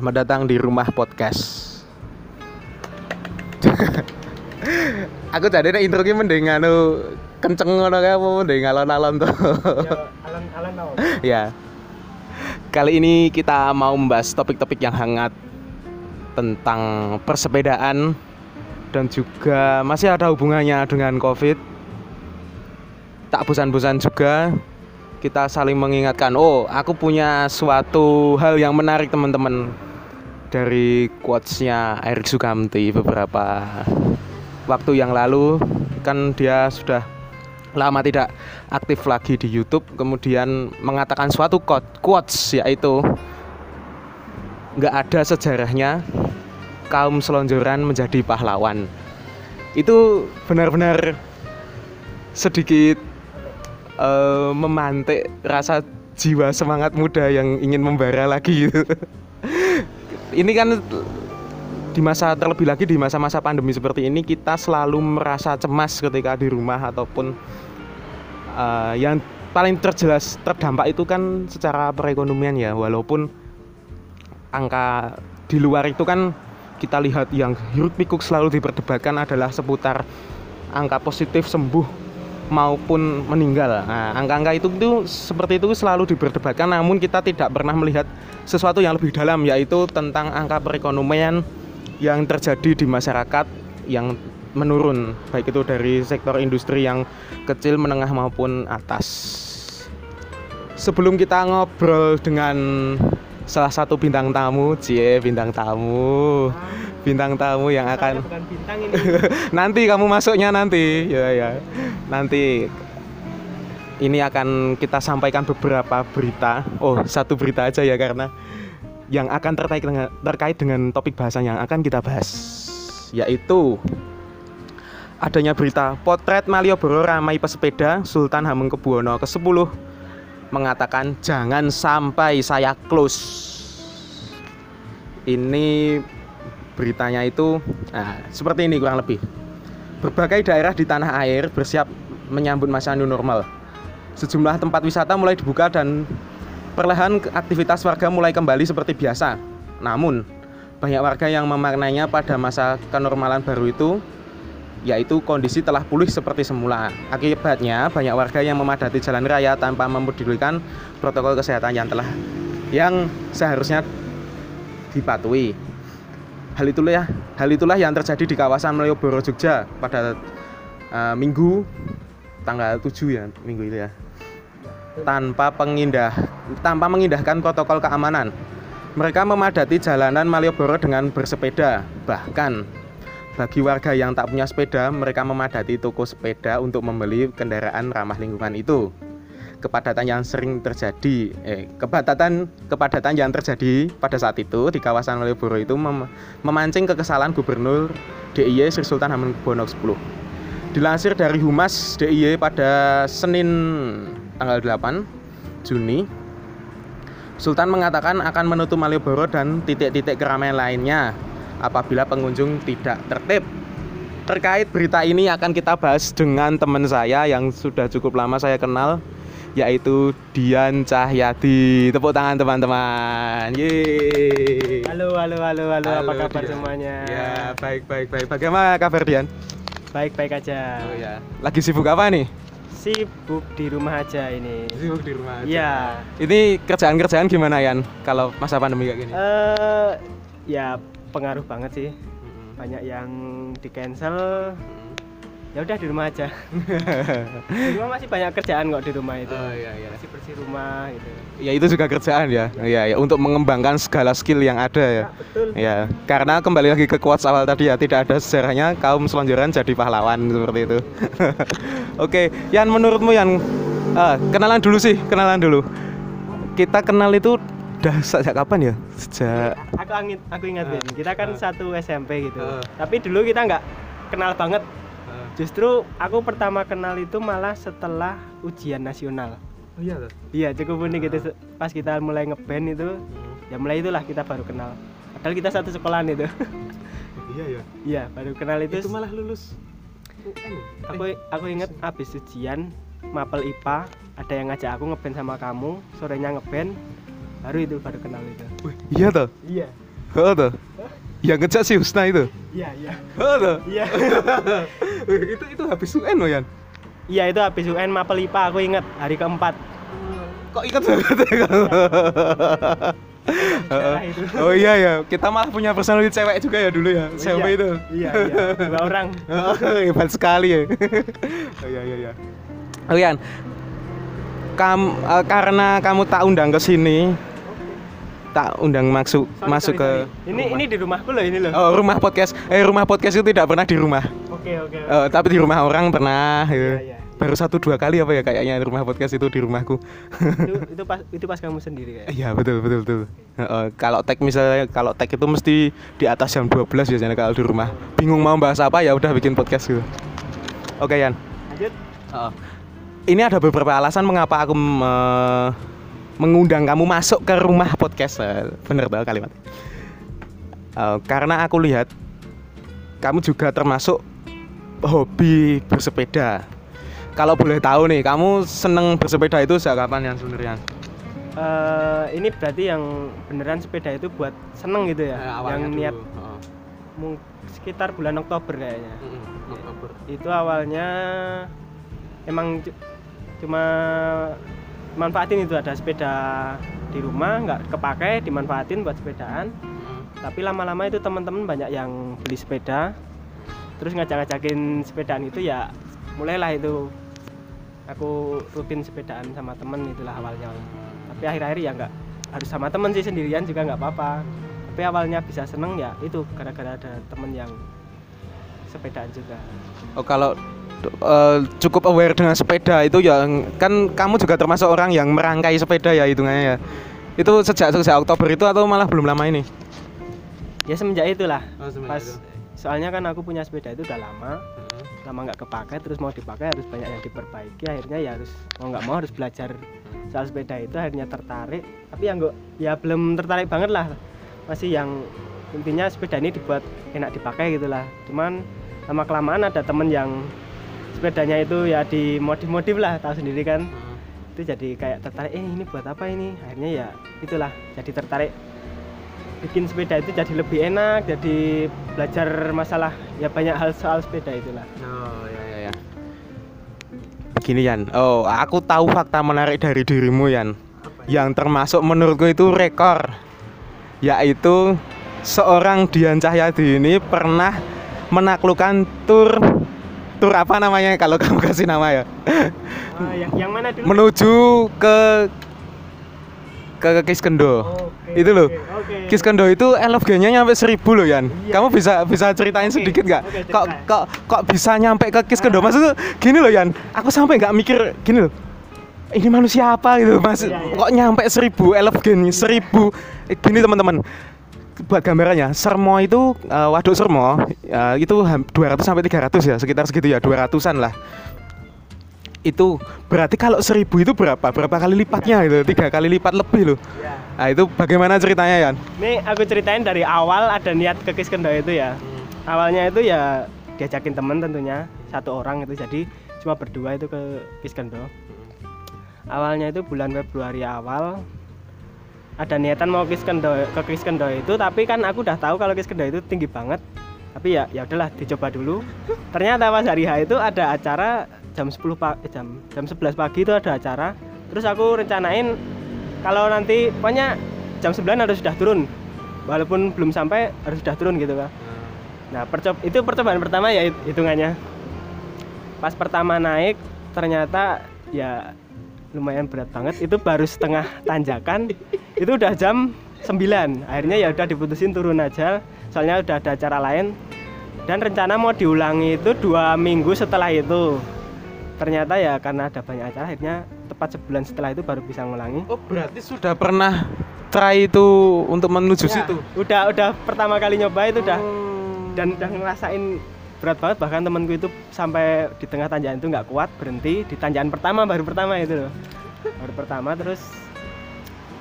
Selamat datang di rumah podcast. Aku jadi nek intro ki mending anu kenceng ngono kae apa mending alon-alon to. Ya, alan-alan tau. ya. Kali ini kita mau membahas topik-topik yang hangat tentang persepedaan dan juga masih ada hubungannya dengan Covid. Tak bosan-bosan juga kita saling mengingatkan, oh aku punya suatu hal yang menarik teman-teman dari quotes-nya Erik Sukamti beberapa waktu yang lalu kan dia sudah lama tidak aktif lagi di YouTube kemudian mengatakan suatu quote, quotes yaitu nggak ada sejarahnya kaum selonjoran menjadi pahlawan itu benar-benar sedikit eh, memantik rasa jiwa semangat muda yang ingin membara lagi gitu. ini kan di masa terlebih lagi di masa-masa pandemi seperti ini kita selalu merasa cemas ketika di rumah ataupun eh, yang paling terjelas terdampak itu kan secara perekonomian ya. Walaupun angka di luar itu kan kita lihat yang hiruk pikuk selalu diperdebatkan adalah seputar angka positif sembuh maupun meninggal. Nah, angka-angka itu itu seperti itu selalu diperdebatkan namun kita tidak pernah melihat sesuatu yang lebih dalam yaitu tentang angka perekonomian yang terjadi di masyarakat yang menurun baik itu dari sektor industri yang kecil, menengah maupun atas. Sebelum kita ngobrol dengan salah satu bintang tamu, cie bintang tamu, bintang tamu yang akan bukan bintang ini. nanti kamu masuknya nanti. Ya ya. Nanti ini akan kita sampaikan beberapa berita. Oh satu berita aja ya karena yang akan terkait dengan terkait dengan topik bahasan yang akan kita bahas yaitu adanya berita potret Malioboro ramai pesepeda Sultan Hamengkubuwono ke-10 mengatakan jangan sampai saya close ini beritanya itu nah, seperti ini kurang lebih. Berbagai daerah di tanah air bersiap menyambut masa new normal. Sejumlah tempat wisata mulai dibuka dan perlahan aktivitas warga mulai kembali seperti biasa. Namun, banyak warga yang memaknainya pada masa kenormalan baru itu yaitu kondisi telah pulih seperti semula. Akibatnya, banyak warga yang memadati jalan raya tanpa memedulikan protokol kesehatan yang telah yang seharusnya dipatuhi. Hal itulah ya, hal itulah yang terjadi di kawasan Malioboro Jogja pada eh, Minggu tanggal 7 ya, Minggu itu ya. Tanpa pengindah tanpa mengindahkan protokol keamanan. Mereka memadati jalanan Malioboro dengan bersepeda. Bahkan bagi warga yang tak punya sepeda, mereka memadati toko sepeda untuk membeli kendaraan ramah lingkungan itu. Kepadatan yang sering terjadi eh kepadatan kepadatan yang terjadi pada saat itu di kawasan Malioboro itu mem- memancing kekesalan Gubernur DIY Sri Sultan Hamengkubuwono X. Dilansir dari Humas DIY pada Senin tanggal 8 Juni Sultan mengatakan akan menutup Malioboro dan titik-titik keramaian lainnya apabila pengunjung tidak tertib. Terkait berita ini akan kita bahas dengan teman saya yang sudah cukup lama saya kenal yaitu Dian Cahyadi. Tepuk tangan teman-teman. Yeay. Halo, halo, halo, halo, apa kabar Dian. semuanya? Ya, baik baik baik. Bagaimana kabar Dian? Baik-baik aja. Oh ya. Lagi sibuk apa nih? Sibuk di rumah aja ini. Sibuk di rumah Iya. Ini kerjaan-kerjaan gimana Yan kalau masa pandemi kayak gini? Eh, ya pengaruh banget sih. Mm-mm. Banyak yang di cancel. Mm-mm. Ya udah di rumah aja. di rumah masih banyak kerjaan kok di rumah itu. Oh iya iya. Masih bersih rumah gitu. Ya itu juga kerjaan ya. Iya ya untuk mengembangkan segala skill yang ada ya. Nah, betul. Ya, karena kembali lagi ke quotes awal tadi ya, tidak ada sejarahnya kaum selonjoran jadi pahlawan seperti itu. Oke, Yan menurutmu Yan ah, kenalan dulu sih, kenalan dulu. Kita kenal itu udah sejak kapan ya? Sejak Aku angin, aku ingat Ben. Kita kan ah. satu SMP gitu. Ah. Tapi dulu kita nggak kenal banget. Justru aku pertama kenal itu malah setelah ujian nasional. Oh iya tuh. Iya cukup unik gitu Ah. Se- pas kita mulai ngeband itu ya mulai itulah kita baru kenal. Padahal kita satu sekolahan itu. Iya ya. Iya baru kenal itu. Itu malah lulus UN. Aku aku inget abis ujian mapel IPA ada yang ngajak aku ngeband sama kamu sorenya ngeband baru itu baru kenal itu Wih, iya toh? iya Oh tuh. Yang ngejak si Husna itu. iya iya Oh tuh. iya itu itu habis UN loh Yan. iya itu habis UN mapel IPA aku inget hari keempat Kok ingat banget ya kamu? Itu. oh iya ya, kita malah punya personality cewek juga ya dulu ya, Oh, SMP iya. itu. iya iya dua orang Oh, hebat sekali ya. oh iya iya iya. Oh Yan, kam, eh, karena kamu tak undang ke sini, tak undang masuk Sorry, masuk sorry, ke sorry. ini ini di rumahku loh ini loh Oh, rumah podcast. Eh rumah podcast itu tidak pernah di rumah. oke oke Eh, tapi di rumah orang pernah. Iya, ya. iya. Baru satu dua kali apa ya kayaknya rumah podcast itu di rumahku. itu itu pas itu pas kamu sendiri kayak Iya betul betul betul. Heeh, kalau tag misalnya kalau tag itu mesti di atas jam 12 biasanya kalau di rumah. Bingung mau bahas apa ya udah bikin podcast gitu. Oke Yan. lanjut Ini ada beberapa alasan mengapa aku me- mengundang kamu masuk ke rumah podcast. Eh, Bener tau kalimat. Eh, karena aku lihat kamu juga termasuk hobi bersepeda. Kalau boleh tahu nih, kamu seneng bersepeda itu sejak kapan yang sebenarnya? Eh, ini berarti yang beneran sepeda itu buat seneng gitu ya yang niat mung- sekitar bulan Oktober kayaknya itu awalnya emang cu- cuma manfaatin itu ada sepeda di rumah nggak kepake dimanfaatin buat sepedaan. Tapi lama-lama itu teman-teman banyak yang beli sepeda. Terus ngajak-ngajakin sepedaan itu ya mulailah itu. Aku rutin sepedaan sama temen itulah awalnya. Tapi akhir-akhir ya nggak harus sama temen sih sendirian juga nggak apa-apa. Tapi awalnya bisa seneng ya itu gara-gara ada temen yang sepedaan juga Oh kalau eh, cukup aware dengan sepeda itu ya kan kamu juga termasuk orang yang merangkai sepeda ya hitungannya ya. Itu sejak sejak Oktober itu atau malah belum lama ini? ya semenjak itulah Oh, semenjak pas itu. soalnya kan aku punya sepeda itu udah lama lama nggak kepakai terus mau dipakai harus banyak yang diperbaiki akhirnya ya harus mau nggak mau harus belajar soal sepeda itu akhirnya tertarik tapi yang nggak ya belum tertarik banget lah masih yang intinya sepeda ini dibuat enak dipakai gitulah cuman lama kelamaan ada temen yang sepedanya itu ya dimodif-modif lah tahu sendiri kan. Itu jadi kayak tertarik eh ini buat apa ini? Akhirnya ya itulah jadi tertarik bikin sepeda itu jadi lebih enak jadi belajar masalah ya banyak hal soal sepeda itulah. Oh ya ya ya. Gini Yan, oh aku tahu fakta menarik dari dirimu Yan, yang termasuk menurutku itu rekor, yaitu seorang Dian Cahyadi ini pernah menaklukkan tur tur apa namanya kalau kamu kasih nama ya? Ah, yang, yang mana dulu? Menuju ke ke Kiskendo Oke, itu loh. oke, oke. Kiskendo itu LFG-nya nyampe seribu loh Yan. Iya. kamu bisa bisa ceritain Oke, sedikit nggak? oke, kok cerita. kok kok bisa nyampe ke Kiskendo maksudnya gini loh Yan. Aku sampai nggak mikir gini loh. Ini manusia apa gitu mas? Iya, iya. kok nyampe seribu LFG nya seribu. Eh, gini teman-teman buat gambarannya Sermo itu eh, waduk Sermo eh, itu ham- 200 sampai 300 ya sekitar segitu ya 200-an lah. Itu berarti kalau seribu itu berapa? Berapa kali lipatnya itu? Tiga kali lipat lebih loh. Ya. nah itu bagaimana ceritanya Yan? Ini aku ceritain dari awal ada niat ke Kiskendo itu ya. Awalnya itu ya diajakin temen tentunya satu orang itu jadi cuma berdua itu ke Kiskendo awalnya itu bulan Februari awal ada niatan mau Kiskendo ke Kiskendo itu tapi kan aku udah tahu kalau Kiskendo itu tinggi banget. Tapi ya ya udahlah dicoba dulu. Ternyata pas hari H itu ada acara jam 10 pagi jam jam 11 pagi itu ada acara. Terus aku rencanain kalau nanti pokoknya jam 9 harus sudah turun. Walaupun belum sampai harus sudah turun gitu kan nah percob itu percobaan pertama ya hit- hitungannya. Pas pertama naik ternyata ya lumayan berat banget. Itu baru setengah tanjakan. Itu udah jam 9 akhirnya ya udah diputusin turun aja. Soalnya udah ada acara lain. Dan rencana mau diulangi itu dua minggu setelah itu. Ternyata ya karena ada banyak acara akhirnya tepat sebulan setelah itu baru bisa ngulangi. Oh berarti sudah pernah try itu untuk menuju Ya, situ? udah udah pertama kali nyoba itu udah. Oh. dan udah ngerasain berat banget. Bahkan temanku itu sampai di tengah tanjakan itu nggak kuat berhenti di tanjakan pertama baru pertama itu loh. Baru pertama terus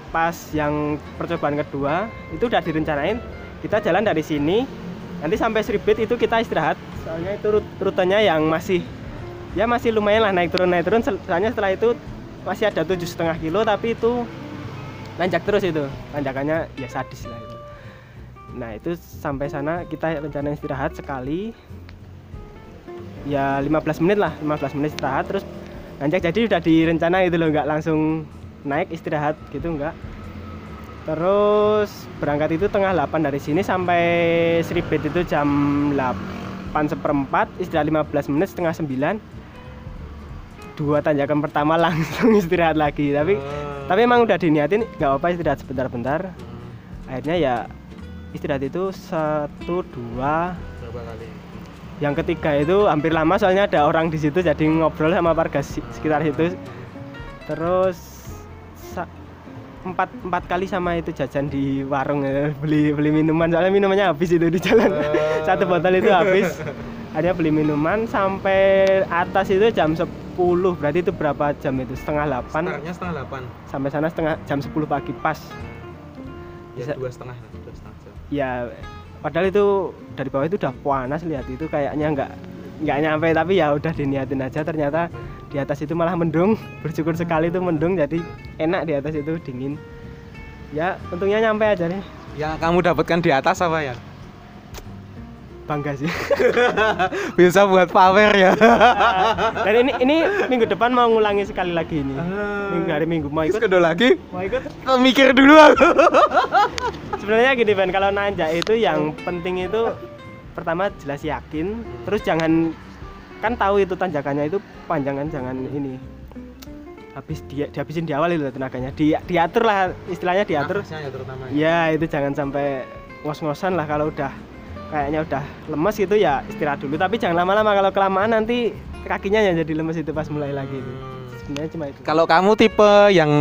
pas yang percobaan kedua itu udah direncanain kita jalan dari sini nanti sampai Sribit itu kita istirahat. Soalnya itu rut- rutenya yang masih ya masih lumayan lah naik turun naik turun. Soalnya setelah itu masih ada tujuh setengah kilo tapi itu nanjak terus itu. Tanjakannya ya sadis lah itu. Nah itu sampai sana kita rencana istirahat sekali ya 15 menit lah 15 menit istirahat terus nanjak jadi udah direncana gitu loh nggak langsung naik istirahat gitu enggak terus berangkat itu tengah 8 dari sini sampai Sribet itu jam 8 seperempat istirahat 15 menit setengah 9 dua tanjakan pertama langsung istirahat lagi tapi tapi emang udah diniatin nggak apa istirahat sebentar-bentar. Akhirnya ya istirahat itu satu dua. Berapa kali yang ketiga itu hampir lama soalnya ada orang di situ jadi ngobrol sama warga sekitar situ. Terus empat empat kali sama itu jajan di warung ya. beli beli minuman. Soalnya minumannya habis itu di jalan. Eh. satu botol itu habis. Akhirnya beli minuman sampai atas itu jam 10 berarti itu berapa jam itu? Setengah 8 startnya setengah delapan. Sampai sana setengah jam 10 pagi pas. Ya dua setengah dua setengah jam. Ya padahal itu dari bawah itu udah panas lihat itu kayaknya nggak nggak nyampe tapi ya udah diniatin aja. Ternyata di atas itu malah mendung bersyukur sekali itu mendung jadi enak di atas itu dingin. Ya untungnya nyampe aja nih. Yang kamu dapatkan di atas apa ya bangga sih. Bisa buat pamer ya. Dan ini ini minggu depan mau ngulangi sekali lagi ini. Minggu hari minggu. Mau ikut? kedua lagi? Mau ikut? Mikir dulu aku. Sebenarnya gini Ben kalau nanjak itu yang penting itu pertama jelas yakin terus jangan kan tahu itu tanjakannya itu panjang kan jangan ini. Habis dia dihabisin di awal itu tenaganya. Di, diatur lah istilahnya diatur. Nafasnya ya terutama ya. ya itu jangan sampai ngos-ngosan lah kalau udah kayaknya udah lemes gitu ya istirahat dulu tapi jangan lama-lama kalau kelamaan nanti kakinya yang jadi lemes itu pas mulai lagi itu sebenarnya cuma itu Kalau kamu tipe yang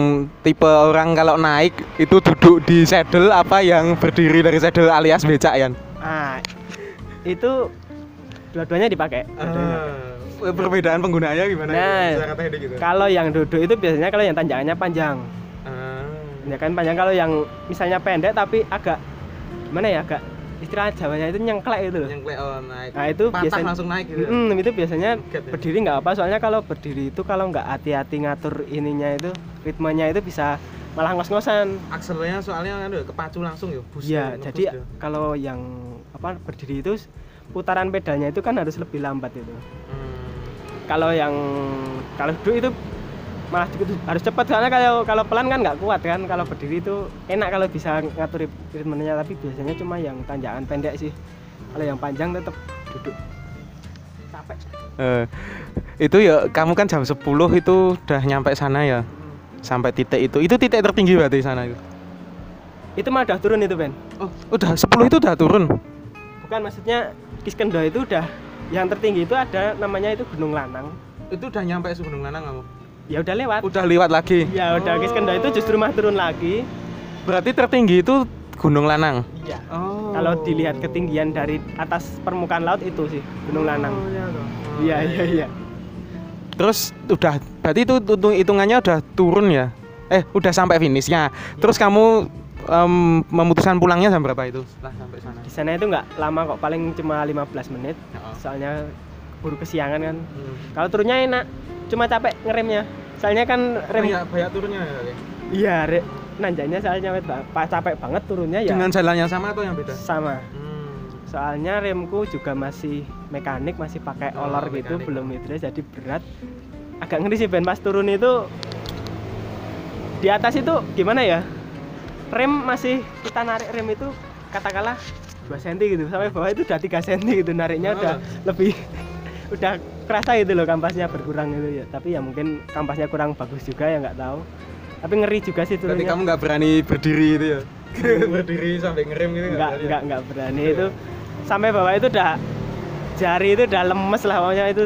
tipe orang kalau naik itu duduk di saddle apa yang berdiri dari saddle alias becak ya? ah itu dua-duanya dipakai dipakai. perbedaan penggunaannya gimana? Nah. Teknik gitu. Kalau yang duduk itu biasanya kalau yang tanjakannya panjang. Ah. Tanjakan panjang kalau yang misalnya pendek tapi agak gimana ya agak istilah Jawanya itu nyengklek itu loh. play on naik. Nah, itu Patah biasanya- langsung naik gitu. Hmm, itu biasanya Get ya? berdiri nggak apa soalnya kalau berdiri itu kalau nggak hati-hati ngatur ininya itu ritmenya itu bisa malah ngos-ngosan. Akselnya soalnya udah kepacu langsung ya. bus Iya, ya, jadi ya. kalau yang apa berdiri itu putaran pedalnya itu kan harus lebih lambat itu. Hmm. kalau yang kalau duduk itu malah harus cepat soalnya kalau kalau pelan kan nggak kuat kan kalau berdiri itu enak kalau bisa ngatur rit- ritmenya tapi biasanya cuma yang tanjakan pendek sih kalau yang panjang tetap duduk capek Eh, itu ya kamu kan jam 10 itu udah nyampe sana ya. Sampai titik itu. Itu titik tertinggi berarti sana itu. itu mah udah turun itu Ben Oh, udah 10 itu udah turun. bukan maksudnya Kiskendo itu udah yang tertinggi itu ada namanya itu Gunung Lanang Itu udah nyampe Gunung Lanang kamu. Ya udah lewat Udah lewat lagi. ya udah Kiskendo itu justru mah turun lagi Berarti tertinggi itu Gunung Lanang. iya Oh. kalau dilihat ketinggian dari atas permukaan laut itu sih Gunung Lanang iya iya iya Terus udah berarti itu hitung- hitungannya udah turun ya? Eh, udah sampai finishnya. Terus kamu em, memutuskan pulangnya jam berapa itu? Setelah sampai sana. di sana itu nggak lama kok paling cuma 15 menit soalnya buru kesiangan kan Hmm. kalau turunnya enak cuma capek ngeremnya soalnya kan rem Banyak, banyak turunnya ya? Iya re, nanjanya soalnya pas capek banget turunnya ya Dengan jalannya sama atau yang beda? sama Hmm. soalnya remku juga masih mekanik masih pakai Oh, olor gitu mekanik. belum itu jadi berat agak ngeri sih Ben pas turun itu di atas itu gimana ya rem masih kita narik rem itu katakanlah 2 cm gitu sampai bawah itu udah 3 cm gitu nariknya udah Oh. lebih udah kerasa gitu loh kampasnya berkurang gitu ya. Tapi ya mungkin kampasnya kurang bagus juga ya nggak tahu. Tapi ngeri juga sih Berarti turunnya. kamu nggak berani berdiri itu ya? berdiri sampai ngerem gitu nggak berani ya? nggak nggak berani itu. Sampai bawah itu udah jari itu udah lemes lah pokoknya itu.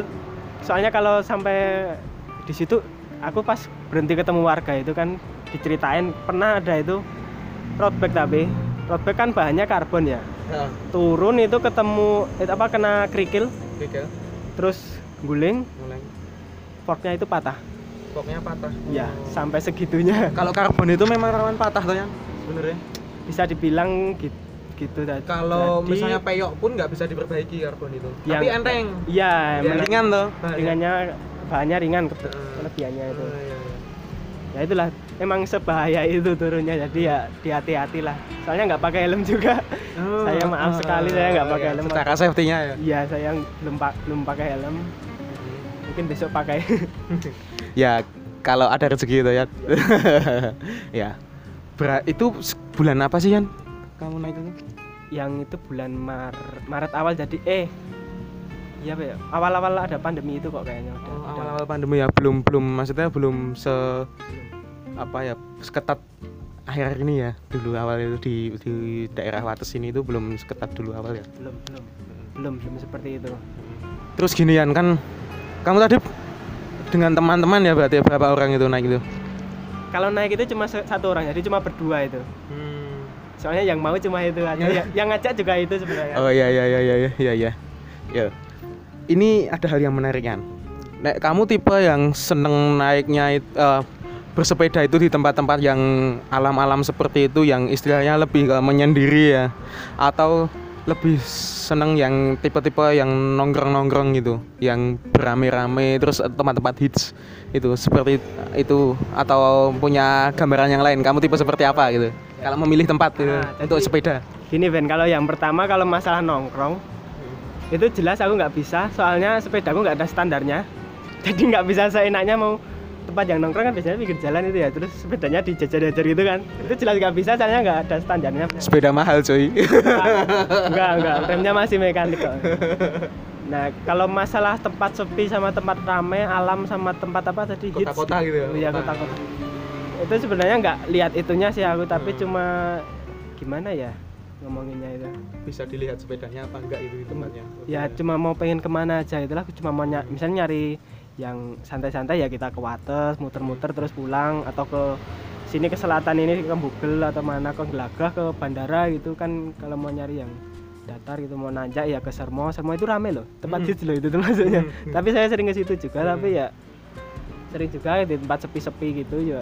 Soalnya kalau sampai di situ aku pas berhenti ketemu warga itu kan diceritain pernah ada itu road bike tapi road bike kan bahannya karbon ya. Ya, turun itu ketemu itu apa kena kerikil terus guling mulai. forknya itu patah Pokoknya patah. ya sampai segitunya Kalau karbon itu memang rawan patah tuh yang sebenarnya. bisa dibilang gitu gitu tadi. Kalau misalnya peyok pun nggak bisa diperbaiki karbon itu. Yang- Tapi enteng. iya Ya, ringan tuh. ringannya bahannya ringan Heeh. kelebihannya itu Oh, iya, iya. Ya itulah emang sebahaya itu turunnya jadi ya hati-hati lah soalnya nggak pakai helm juga saya maaf sekali saya nggak pakai helm Secara safety-nya ya. iya saya belum belum pakai helm mungkin besok pakai Ya kalau ada rezeki itu ya. ya. Ber- itu bulan apa sih Yan? Kamu naik itu? yang itu bulan Mar Maret awal jadi eh iya Pak, ya awal-awal ada pandemi itu kok kayaknya udah, Oh, awal-awal pandemi ya belum belum maksudnya belum se apa ya seketat akhir ini ya dulu awal itu di di daerah Wates ini itu belum seketat dulu awal ya. belum belum belum belum seperti itu Terus gini Yan kan kamu tadi dengan teman-teman ya berarti berapa orang itu naik itu? kalau naik itu cuma satu orang jadi cuma berdua itu soalnya yang mau cuma itu aja Ya. yang, ngajak juga itu sebenarnya Oh iya iya iya iya iya iya iya. Ya. Ini ada hal yang menarik kan. Nek kamu tipe yang seneng naiknya eh, bersepeda itu di tempat-tempat yang alam-alam seperti itu yang istilahnya lebih ke menyendiri ya atau lebih seneng yang tipe-tipe yang nongkrong-nongkrong gitu, yang beramai-ramai terus tempat-tempat hits itu seperti itu atau punya gambaran yang lain. Kamu tipe seperti apa gitu? Kalau memilih tempat gitu, Ah, untuk sepeda. gini Ben kalau yang pertama kalau masalah nongkrong itu jelas aku nggak bisa soalnya sepedaku nggak ada standarnya. Jadi nggak bisa seenaknya mau tempat yang nongkrong kan biasanya pinggir jalan itu ya terus sepedanya dijajar-jajar gitu kan. Itu jelas nggak bisa soalnya nggak ada standarnya. Sepeda mahal cuy. enggak enggak remnya masih mekanik kok. Nah kalau masalah tempat sepi sama tempat ramai alam sama tempat apa tadi? Kota-kota gitu ya, iya kota. kota-kota. Itu sebenarnya nggak lihat itunya sih aku tapi Hmm. cuma gimana ya ngomonginnya itu. Bisa dilihat sepedanya apa enggak itu di tempatnya? Ya cuma mau pengen ke mana aja itulah cuma mau ny- misalnya nyari yang santai-santai ya kita ke Wates muter-muter terus pulang atau ke sini ke selatan ini ke Bugel atau mana ke Gelagah ke bandara gitu kan. Kalau mau nyari yang datar gitu mau nanjak ya ke Sermo. Sermo itu rame loh tempat Hmm. loh itu termasuknya. Hmm. tapi saya sering ke situ juga Hmm. tapi ya sering juga di tempat sepi-sepi gitu ya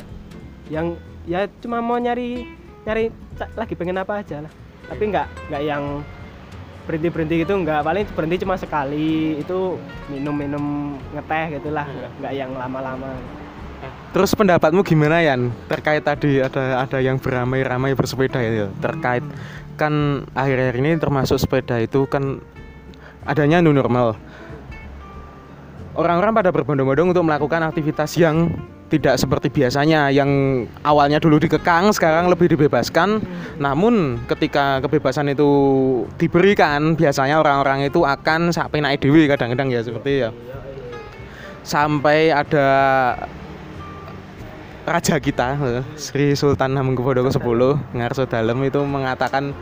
yang ya cuma mau nyari nyari lagi pengen apa aja lah tapi nggak nggak yang berhenti berhenti gitu nggak. Paling berhenti cuma sekali itu minum minum ngeteh gitulah Hmm. nggak nggak yang lama-lama. Terus pendapatmu gimana Yan? Terkait tadi ada ada yang beramai-ramai bersepeda ya. Terkait kan akhir-akhir ini termasuk sepeda itu kan adanya new normal. Orang-orang pada berbondong-bondong untuk melakukan aktivitas yang tidak seperti biasanya yang awalnya dulu dikekang sekarang lebih dibebaskan. Namun ketika kebebasan itu diberikan biasanya orang-orang itu akan sampai naik dewi kadang-kadang ya seperti ya. Sampai ada raja kita Sri Sultan Hamengkubuwono ke-10 Ngarso Dalem itu mengatakan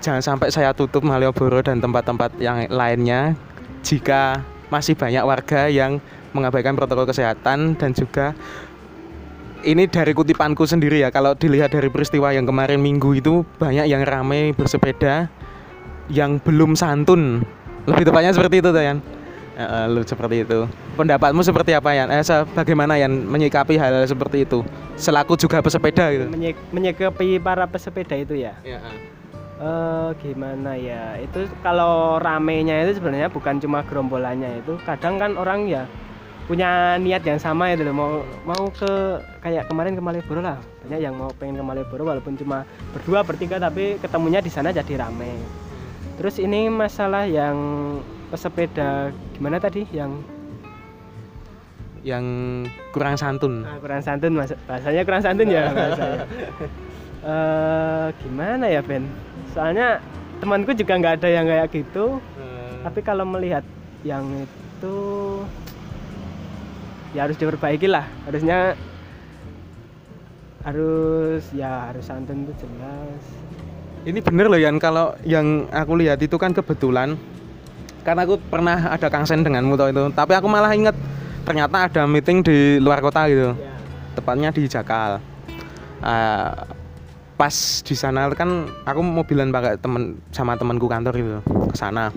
jangan sampai saya tutup Malioboro dan tempat-tempat yang lainnya jika masih banyak warga yang mengabaikan protokol kesehatan dan juga ini dari kutipanku sendiri ya kalau dilihat dari peristiwa yang kemarin minggu itu banyak yang ramai bersepeda yang belum santun. Lebih tepatnya seperti itu Yan Eh, lu seperti itu. Pendapatmu seperti apa Yan? Eh bagaimana Yan menyikapi hal seperti itu? Selaku juga pesepeda gitu? Menye- menyikapi para pesepeda itu ya? Ya, eh gimana ya? Itu kalau ramenya itu sebenarnya bukan cuma gerombolannya itu. Kadang kan orang ya punya niat yang sama itu loh. Mau mau ke kayak kemarin ke Malioboro lah. Banyak yang mau pengen ke Malioboro walaupun cuma berdua bertiga tapi ketemunya di sana jadi rame. Terus ini masalah yang pesepeda gimana tadi? Yang yang kurang santun. Ah, kurang santun mas. Bahasanya kurang santun ya bahasanya eh gimana ya Ben? Soalnya temanku juga nggak ada yang kayak gitu. Tapi kalau melihat yang itu ya harus diperbaiki lah. Harusnya harus ya harus santun itu jelas. Ini bener loh Yan. Kalau yang aku lihat itu kan kebetulan karena aku pernah ada kangsen denganmu tau itu. Tapi aku malah inget ternyata ada meeting di luar kota gitu. Ya tepatnya di Jakal. Ah, pas di sana kan aku mobilan pakai temen sama temanku kantor gitu ke sana.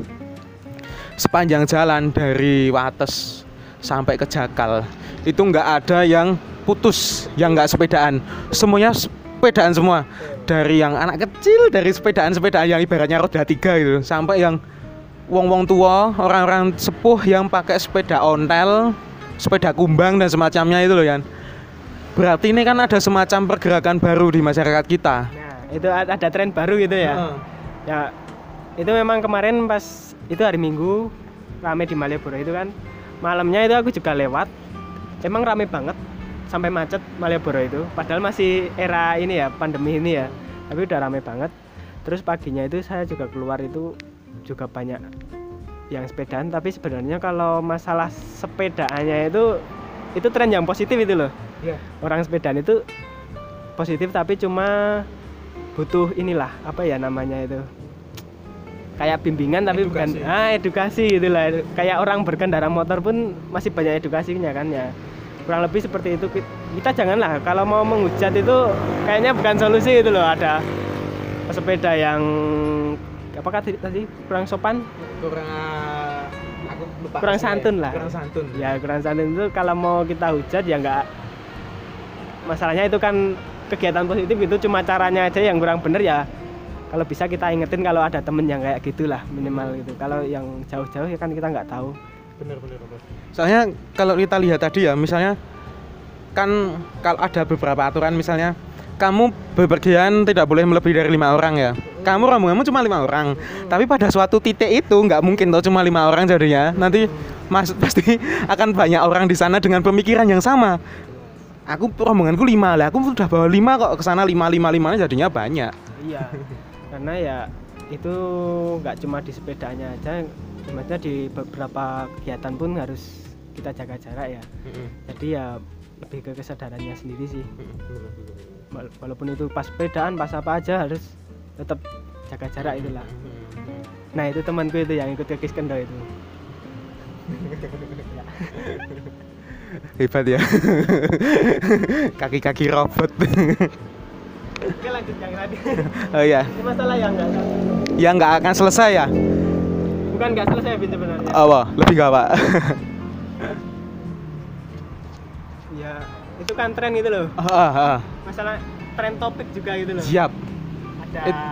Sepanjang jalan dari Wates sampai ke Jakal itu nggak ada yang putus yang nggak sepedaan semuanya sepedaan semua dari yang anak kecil dari sepedaan sepedaan yang ibaratnya roda tiga gitu sampai yang wong-wong tua orang-orang sepuh yang pakai sepeda ontel sepeda kumbang dan semacamnya itu loh Yan berarti ini kan ada semacam pergerakan baru di masyarakat kita Nah, itu ada tren baru gitu ya. Heeh. Ya, itu memang kemarin pas itu hari Minggu rame di Malioboro itu kan. Malamnya itu aku juga lewat. Emang rame banget sampai macet Malioboro itu. Padahal masih era ini ya, pandemi ini ya. Tapi udah rame banget. Terus paginya itu saya juga keluar itu juga banyak yang sepedaan tapi sebenarnya kalau masalah sepedaannya itu itu tren yang positif itu loh Iya. orang sepedaan itu positif tapi cuma butuh inilah apa ya namanya itu kayak bimbingan tapi bukan Edukasi. ah edukasi gitulah kayak orang berkendara motor pun masih banyak edukasinya kan ya. Kurang lebih seperti itu. Ki- kita janganlah kalau mau menghujat itu kayaknya bukan solusi itu loh. Ada pesepeda yang apa tadi tadi? Kurang sopan? Kurang aku lupa Kurang santun lah. kurang santun. Ya kurang santun itu kalau mau kita hujat ya nggak. Masalahnya itu kan kegiatan positif itu cuma caranya aja yang kurang bener ya kalau bisa kita ingetin kalau ada temen yang kayak gitulah minimal gitu. Kalau yang jauh-jauh ya kan kita nggak tahu. Bener bener bener. soalnya kalau kita lihat tadi ya misalnya kan kalau ada beberapa aturan misalnya kamu bepergian tidak boleh melebihi dari lima orang ya. Kamu rombonganmu cuma lima orang. Tapi pada suatu titik itu nggak mungkin toh cuma lima orang jadinya. Nanti mas pasti akan banyak orang di sana dengan pemikiran yang sama. Aku rombonganku lima lah aku sudah bawa lima kok ke sana lima lima lima jadinya banyak. Iya karena ya itu nggak cuma di sepedanya aja maksudnya di beberapa kegiatan pun harus kita jaga jarak ya. Jadi ya lebih ke kesadarannya sendiri sih. Wala- walaupun itu pas sepedaan pas apa aja harus tetap jaga jarak itulah. Nah itu temanku itu yang ikut ke Kiskendo itu. Hebat ya. Kaki-kaki robot oke lanjut yang tadi. Oh ya ini masalah yang enggak yang nggak akan selesai ya? Bukan nggak selesai sebenarnya. Apa lebih gak pak? Ya itu kan tren gitu loh. Ah, ah. masalah tren topik juga gitu loh. Siap. Ada It-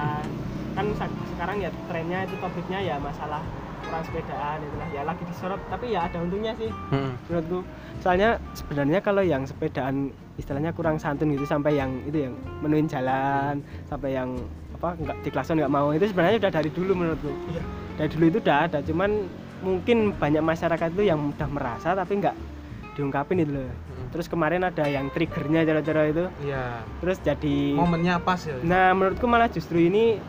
kan sekarang ya trennya itu topiknya ya masalah orang sepedaan itulah ya lagi disorot tapi ya ada untungnya sih Mm. menurutku soalnya sebenarnya kalau yang sepedaan istilahnya kurang santun gitu sampai yang itu yang menuin jalan sampai yang apa nggak di klakson nggak mau itu sebenarnya udah dari dulu menurutku Iya. dari dulu itu udah ada cuman mungkin banyak masyarakat itu yang udah merasa tapi nggak diungkapin itu loh terus kemarin ada yang triggernya cara-cara itu Iya. terus jadi Momennya pas ya. Nah, menurutku malah justru ini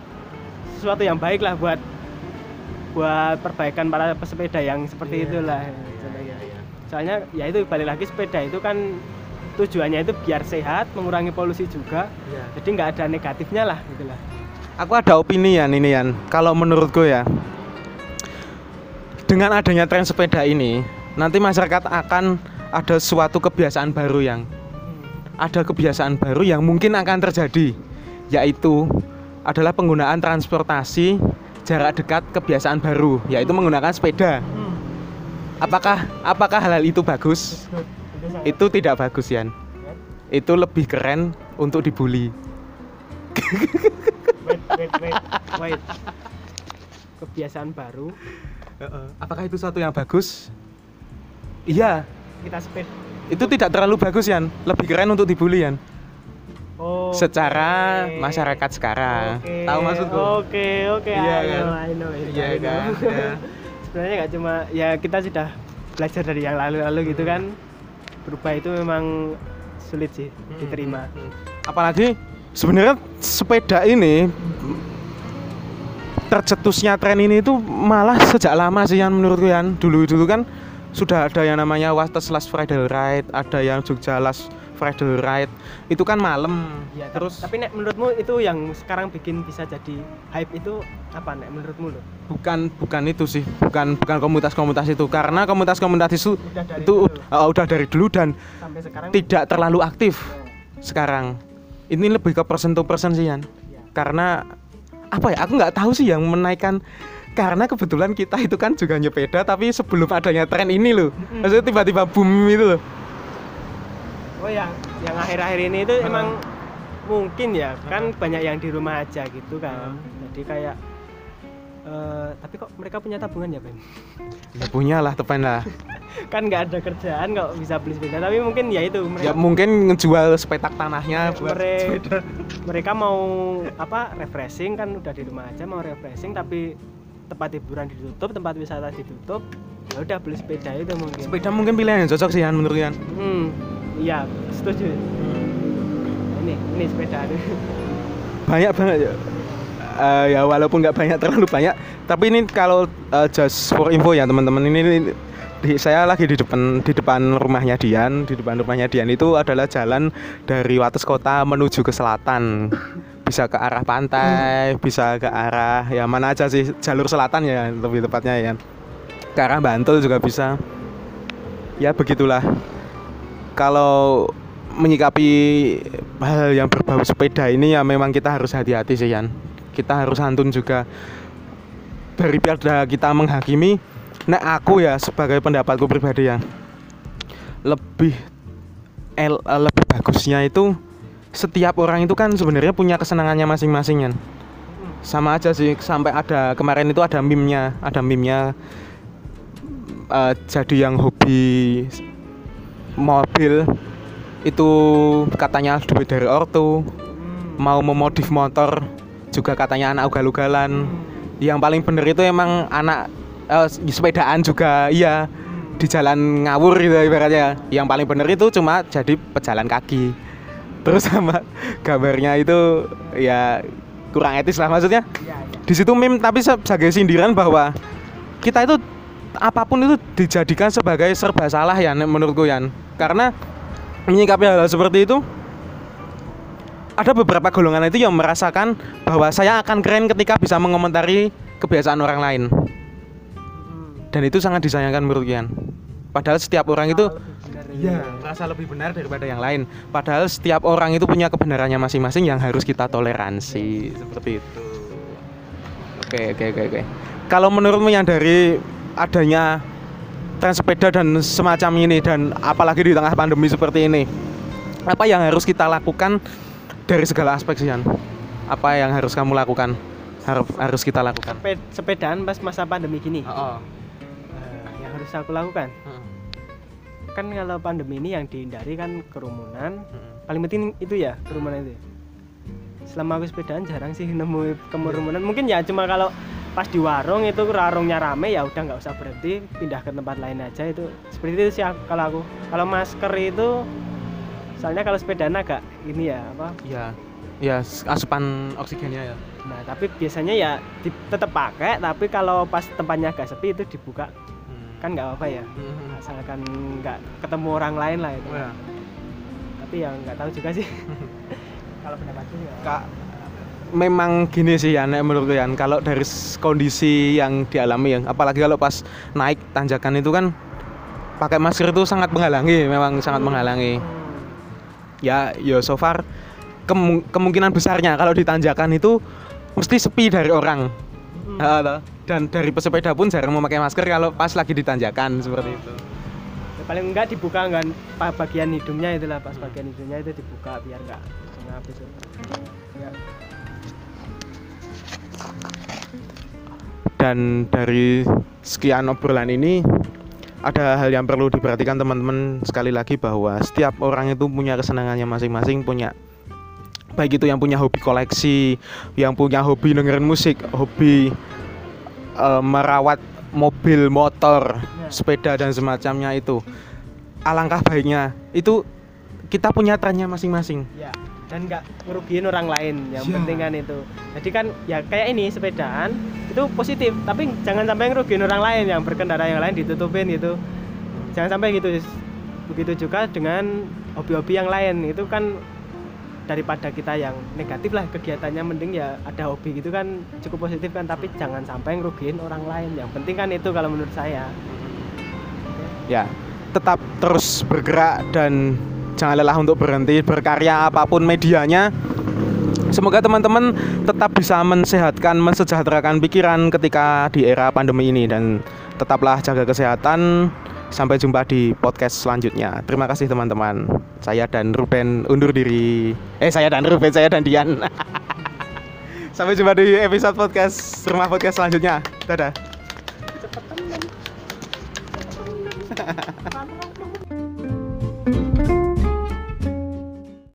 sesuatu yang baik lah buat buat perbaikan para pesepeda yang seperti Iya, itulah. iya, contohnya. iya. Soalnya ya itu balik lagi sepeda itu kan tujuannya itu biar sehat, mengurangi polusi juga. Iya. Jadi nggak ada negatifnya lah gitu lah. Aku ada opini ya ini Yan. Kalau menurutku ya, dengan adanya tren sepeda ini, nanti masyarakat akan ada suatu kebiasaan baru yang ada kebiasaan baru yang mungkin akan terjadi, yaitu adalah penggunaan transportasi jarak dekat kebiasaan baru, yaitu menggunakan sepeda. Apakah apakah hal itu bagus? Itu tidak bagus Yan. Itu lebih keren untuk dibully. wait, wait, wait, wait. Kebiasaan baru Apakah itu satu yang bagus? Iya, kita sepeda. itu tidak terlalu bagus Yan. Lebih keren untuk dibully Yan. Oh. Secara oke. masyarakat sekarang. Oke, Tahu maksudku? Oke, oke. Iya, I know, kan? I know, I know, Iya, I know. kan? Iya. Sebenarnya nggak cuma ya kita sudah belajar dari yang lalu-lalu gitu kan. Berubah itu memang sulit sih diterima. Apalagi sebenarnya sepeda ini tercetusnya tren ini itu malah sejak lama sih Yan menurutku Yan. Dulu-dulu kan sudah ada yang namanya Wates Last Friday Ride, ada yang Jogja Last Friday Ride. Itu kan malam. Ya, Terus tapi nek menurutmu itu yang sekarang bikin bisa jadi hype itu apa nek menurutmu loh? bukan bukan itu sih bukan bukan komunitas-komunitas itu karena komunitas-komunitas itu Udah dari itu dulu. uh, udah dari dulu dan Sampai sekarang tidak terlalu aktif Ya, sekarang ini lebih ke persen to persen sih Yan ya. karena apa ya aku nggak tahu sih yang menaikkan karena kebetulan kita itu kan juga nyepeda tapi sebelum adanya tren ini loh maksudnya tiba-tiba boom itu loh Oh yang yang akhir-akhir ini itu emang mungkin ya kan banyak yang di rumah aja gitu kan. Jadi kayak Eh, tapi kok mereka punya tabungan ya Ben? Ya punya lah tepan lah. Kan nggak ada kerjaan kok bisa beli sepeda tapi mungkin ya itu mereka ya mungkin ngejual sepetak tanahnya buat mere- sepeda. mereka mau apa refreshing kan udah di rumah aja mau refreshing tapi tempat hiburan ditutup tempat wisata ditutup ya udah beli sepeda itu mungkin. Sepeda mungkin pilihan yang cocok sih Yan menurut Yan hmm iya setuju. Ini ini sepeda banyak banget ya. Eh, ya walaupun nggak banyak terlalu banyak. Tapi ini kalau eh, just for info ya teman-teman ini, ini- di, saya lagi di depan di depan rumahnya Dian. Di depan rumahnya Dian itu adalah jalan dari Wates Kota menuju ke selatan. Bisa ke arah pantai bisa ke arah ya mana aja sih jalur selatan ya lebih tepatnya ya. Ke arah Bantul juga bisa. Ya begitulah kalau menyikapi hal yang berbau sepeda ini ya memang kita harus hati-hati sih Yan. Kita harus santun juga. Daripada kita menghakimi nah aku ya sebagai pendapatku pribadi ya lebih el, lebih bagusnya itu setiap orang itu kan sebenarnya punya kesenangannya masing-masing kan sama aja sih sampai ada kemarin itu ada meme-nya ada meme-nya eh, jadi yang hobi mobil itu katanya duit dari ortu. Mau memodif motor juga katanya anak ugal-ugalan. Yang paling bener itu emang anak eh, sepedaan juga iya di jalan ngawur gitu ibaratnya. Yang paling bener itu cuma jadi pejalan kaki. Terus sama gambarnya itu ya kurang etis lah maksudnya. Iya, iya. di situ meme tapi se- sebagai sindiran bahwa kita itu apa pun itu dijadikan sebagai serba salah ya menurutku Yan. Karena menyikapi hal, hal seperti itu ada beberapa golongan itu yang merasakan bahwa saya akan keren ketika bisa mengomentari kebiasaan orang lain. Dan itu sangat disayangkan menurut Yan. Padahal setiap orang itu Iya. merasa lebih benar daripada yang lain. Padahal setiap orang itu punya kebenarannya masing-masing yang harus kita toleransi. Seperti itu. Oke oke oke oke. Kalau menurutmu yang dari adanya tren sepeda dan semacam ini dan apalagi di tengah pandemi seperti ini. Apa yang harus kita lakukan dari segala aspek sih Yan? apa yang harus kamu lakukan? Harus harus kita lakukan. Sepe- sepedaan pas masa pandemi gini? Oh, Eh, yang harus aku lakukan? Kan kalau pandemi ini yang dihindari kan kerumunan. Paling penting itu ya kerumunan itu selama aku sepedaan jarang sih nemu kerumunan mungkin ya cuma kalau pas di warung itu warungnya rame ya udah nggak usah berhenti pindah ke tempat lain aja. Itu seperti itu sih kalau aku. Kalau masker itu soalnya kalau sepedaan agak ini ya apa? Ya ya asupan oksigennya ya. Nah tapi biasanya ya di, tetap pakai tapi kalau pas tempatnya agak sepi itu dibuka. Kan nggak apa-apa ya asalkan nggak ketemu orang lain lah itu. Oh ya. tapi ya nggak tahu juga sih kalau pendapatku ya Kak, memang gini sih ya, menurutku ya. Kalau dari kondisi yang dialami ya, apalagi kalau pas naik tanjakan itu kan pakai masker itu sangat menghalangi, memang sangat menghalangi. Ya, ya so far kemu- kemungkinan besarnya kalau di tanjakan itu mesti sepi dari orang. Hmm. Dan dari pesepeda pun jarang memakai masker kalau pas lagi di tanjakan seperti itu. Ya, paling enggak dibuka pa- bagian hidungnya itulah pas bagian hidungnya itu dibuka biar enggak ya. Dan dari sekian obrolan ini ada hal yang perlu diperhatikan teman-teman sekali lagi bahwa setiap orang itu punya kesenangannya masing-masing, punya baik itu yang punya hobi koleksi, yang punya hobi dengerin musik, hobi eh, merawat mobil, motor, Ya. sepeda dan semacamnya itu. Alangkah baiknya itu kita punya trennya masing-masing. ya dan enggak ngerugiin orang lain yang Ya. penting kan itu. Jadi kan ya kayak ini sepedaan itu positif tapi jangan sampai ngerugiin orang lain yang berkendara yang lain ditutupin gitu. Jangan sampai gitu begitu juga dengan hobi-hobi yang lain itu kan daripada kita yang negatif lah kegiatannya mending ya ada hobi gitu kan cukup positif kan. Tapi jangan sampai ngerugiin orang lain yang penting kan itu kalau menurut saya. Ya tetap terus bergerak dan jangan lelah untuk berhenti berkarya apa pun medianya. Semoga teman-teman tetap bisa mensehatkan mensejahterakan pikiran ketika di era pandemi ini dan tetaplah jaga kesehatan. Sampai jumpa di podcast selanjutnya. Terima kasih teman-teman. Saya dan Ruben undur diri. Eh saya dan Ruben saya dan Dian. Sampai jumpa di episode podcast Rumah Podcast selanjutnya. Dadah.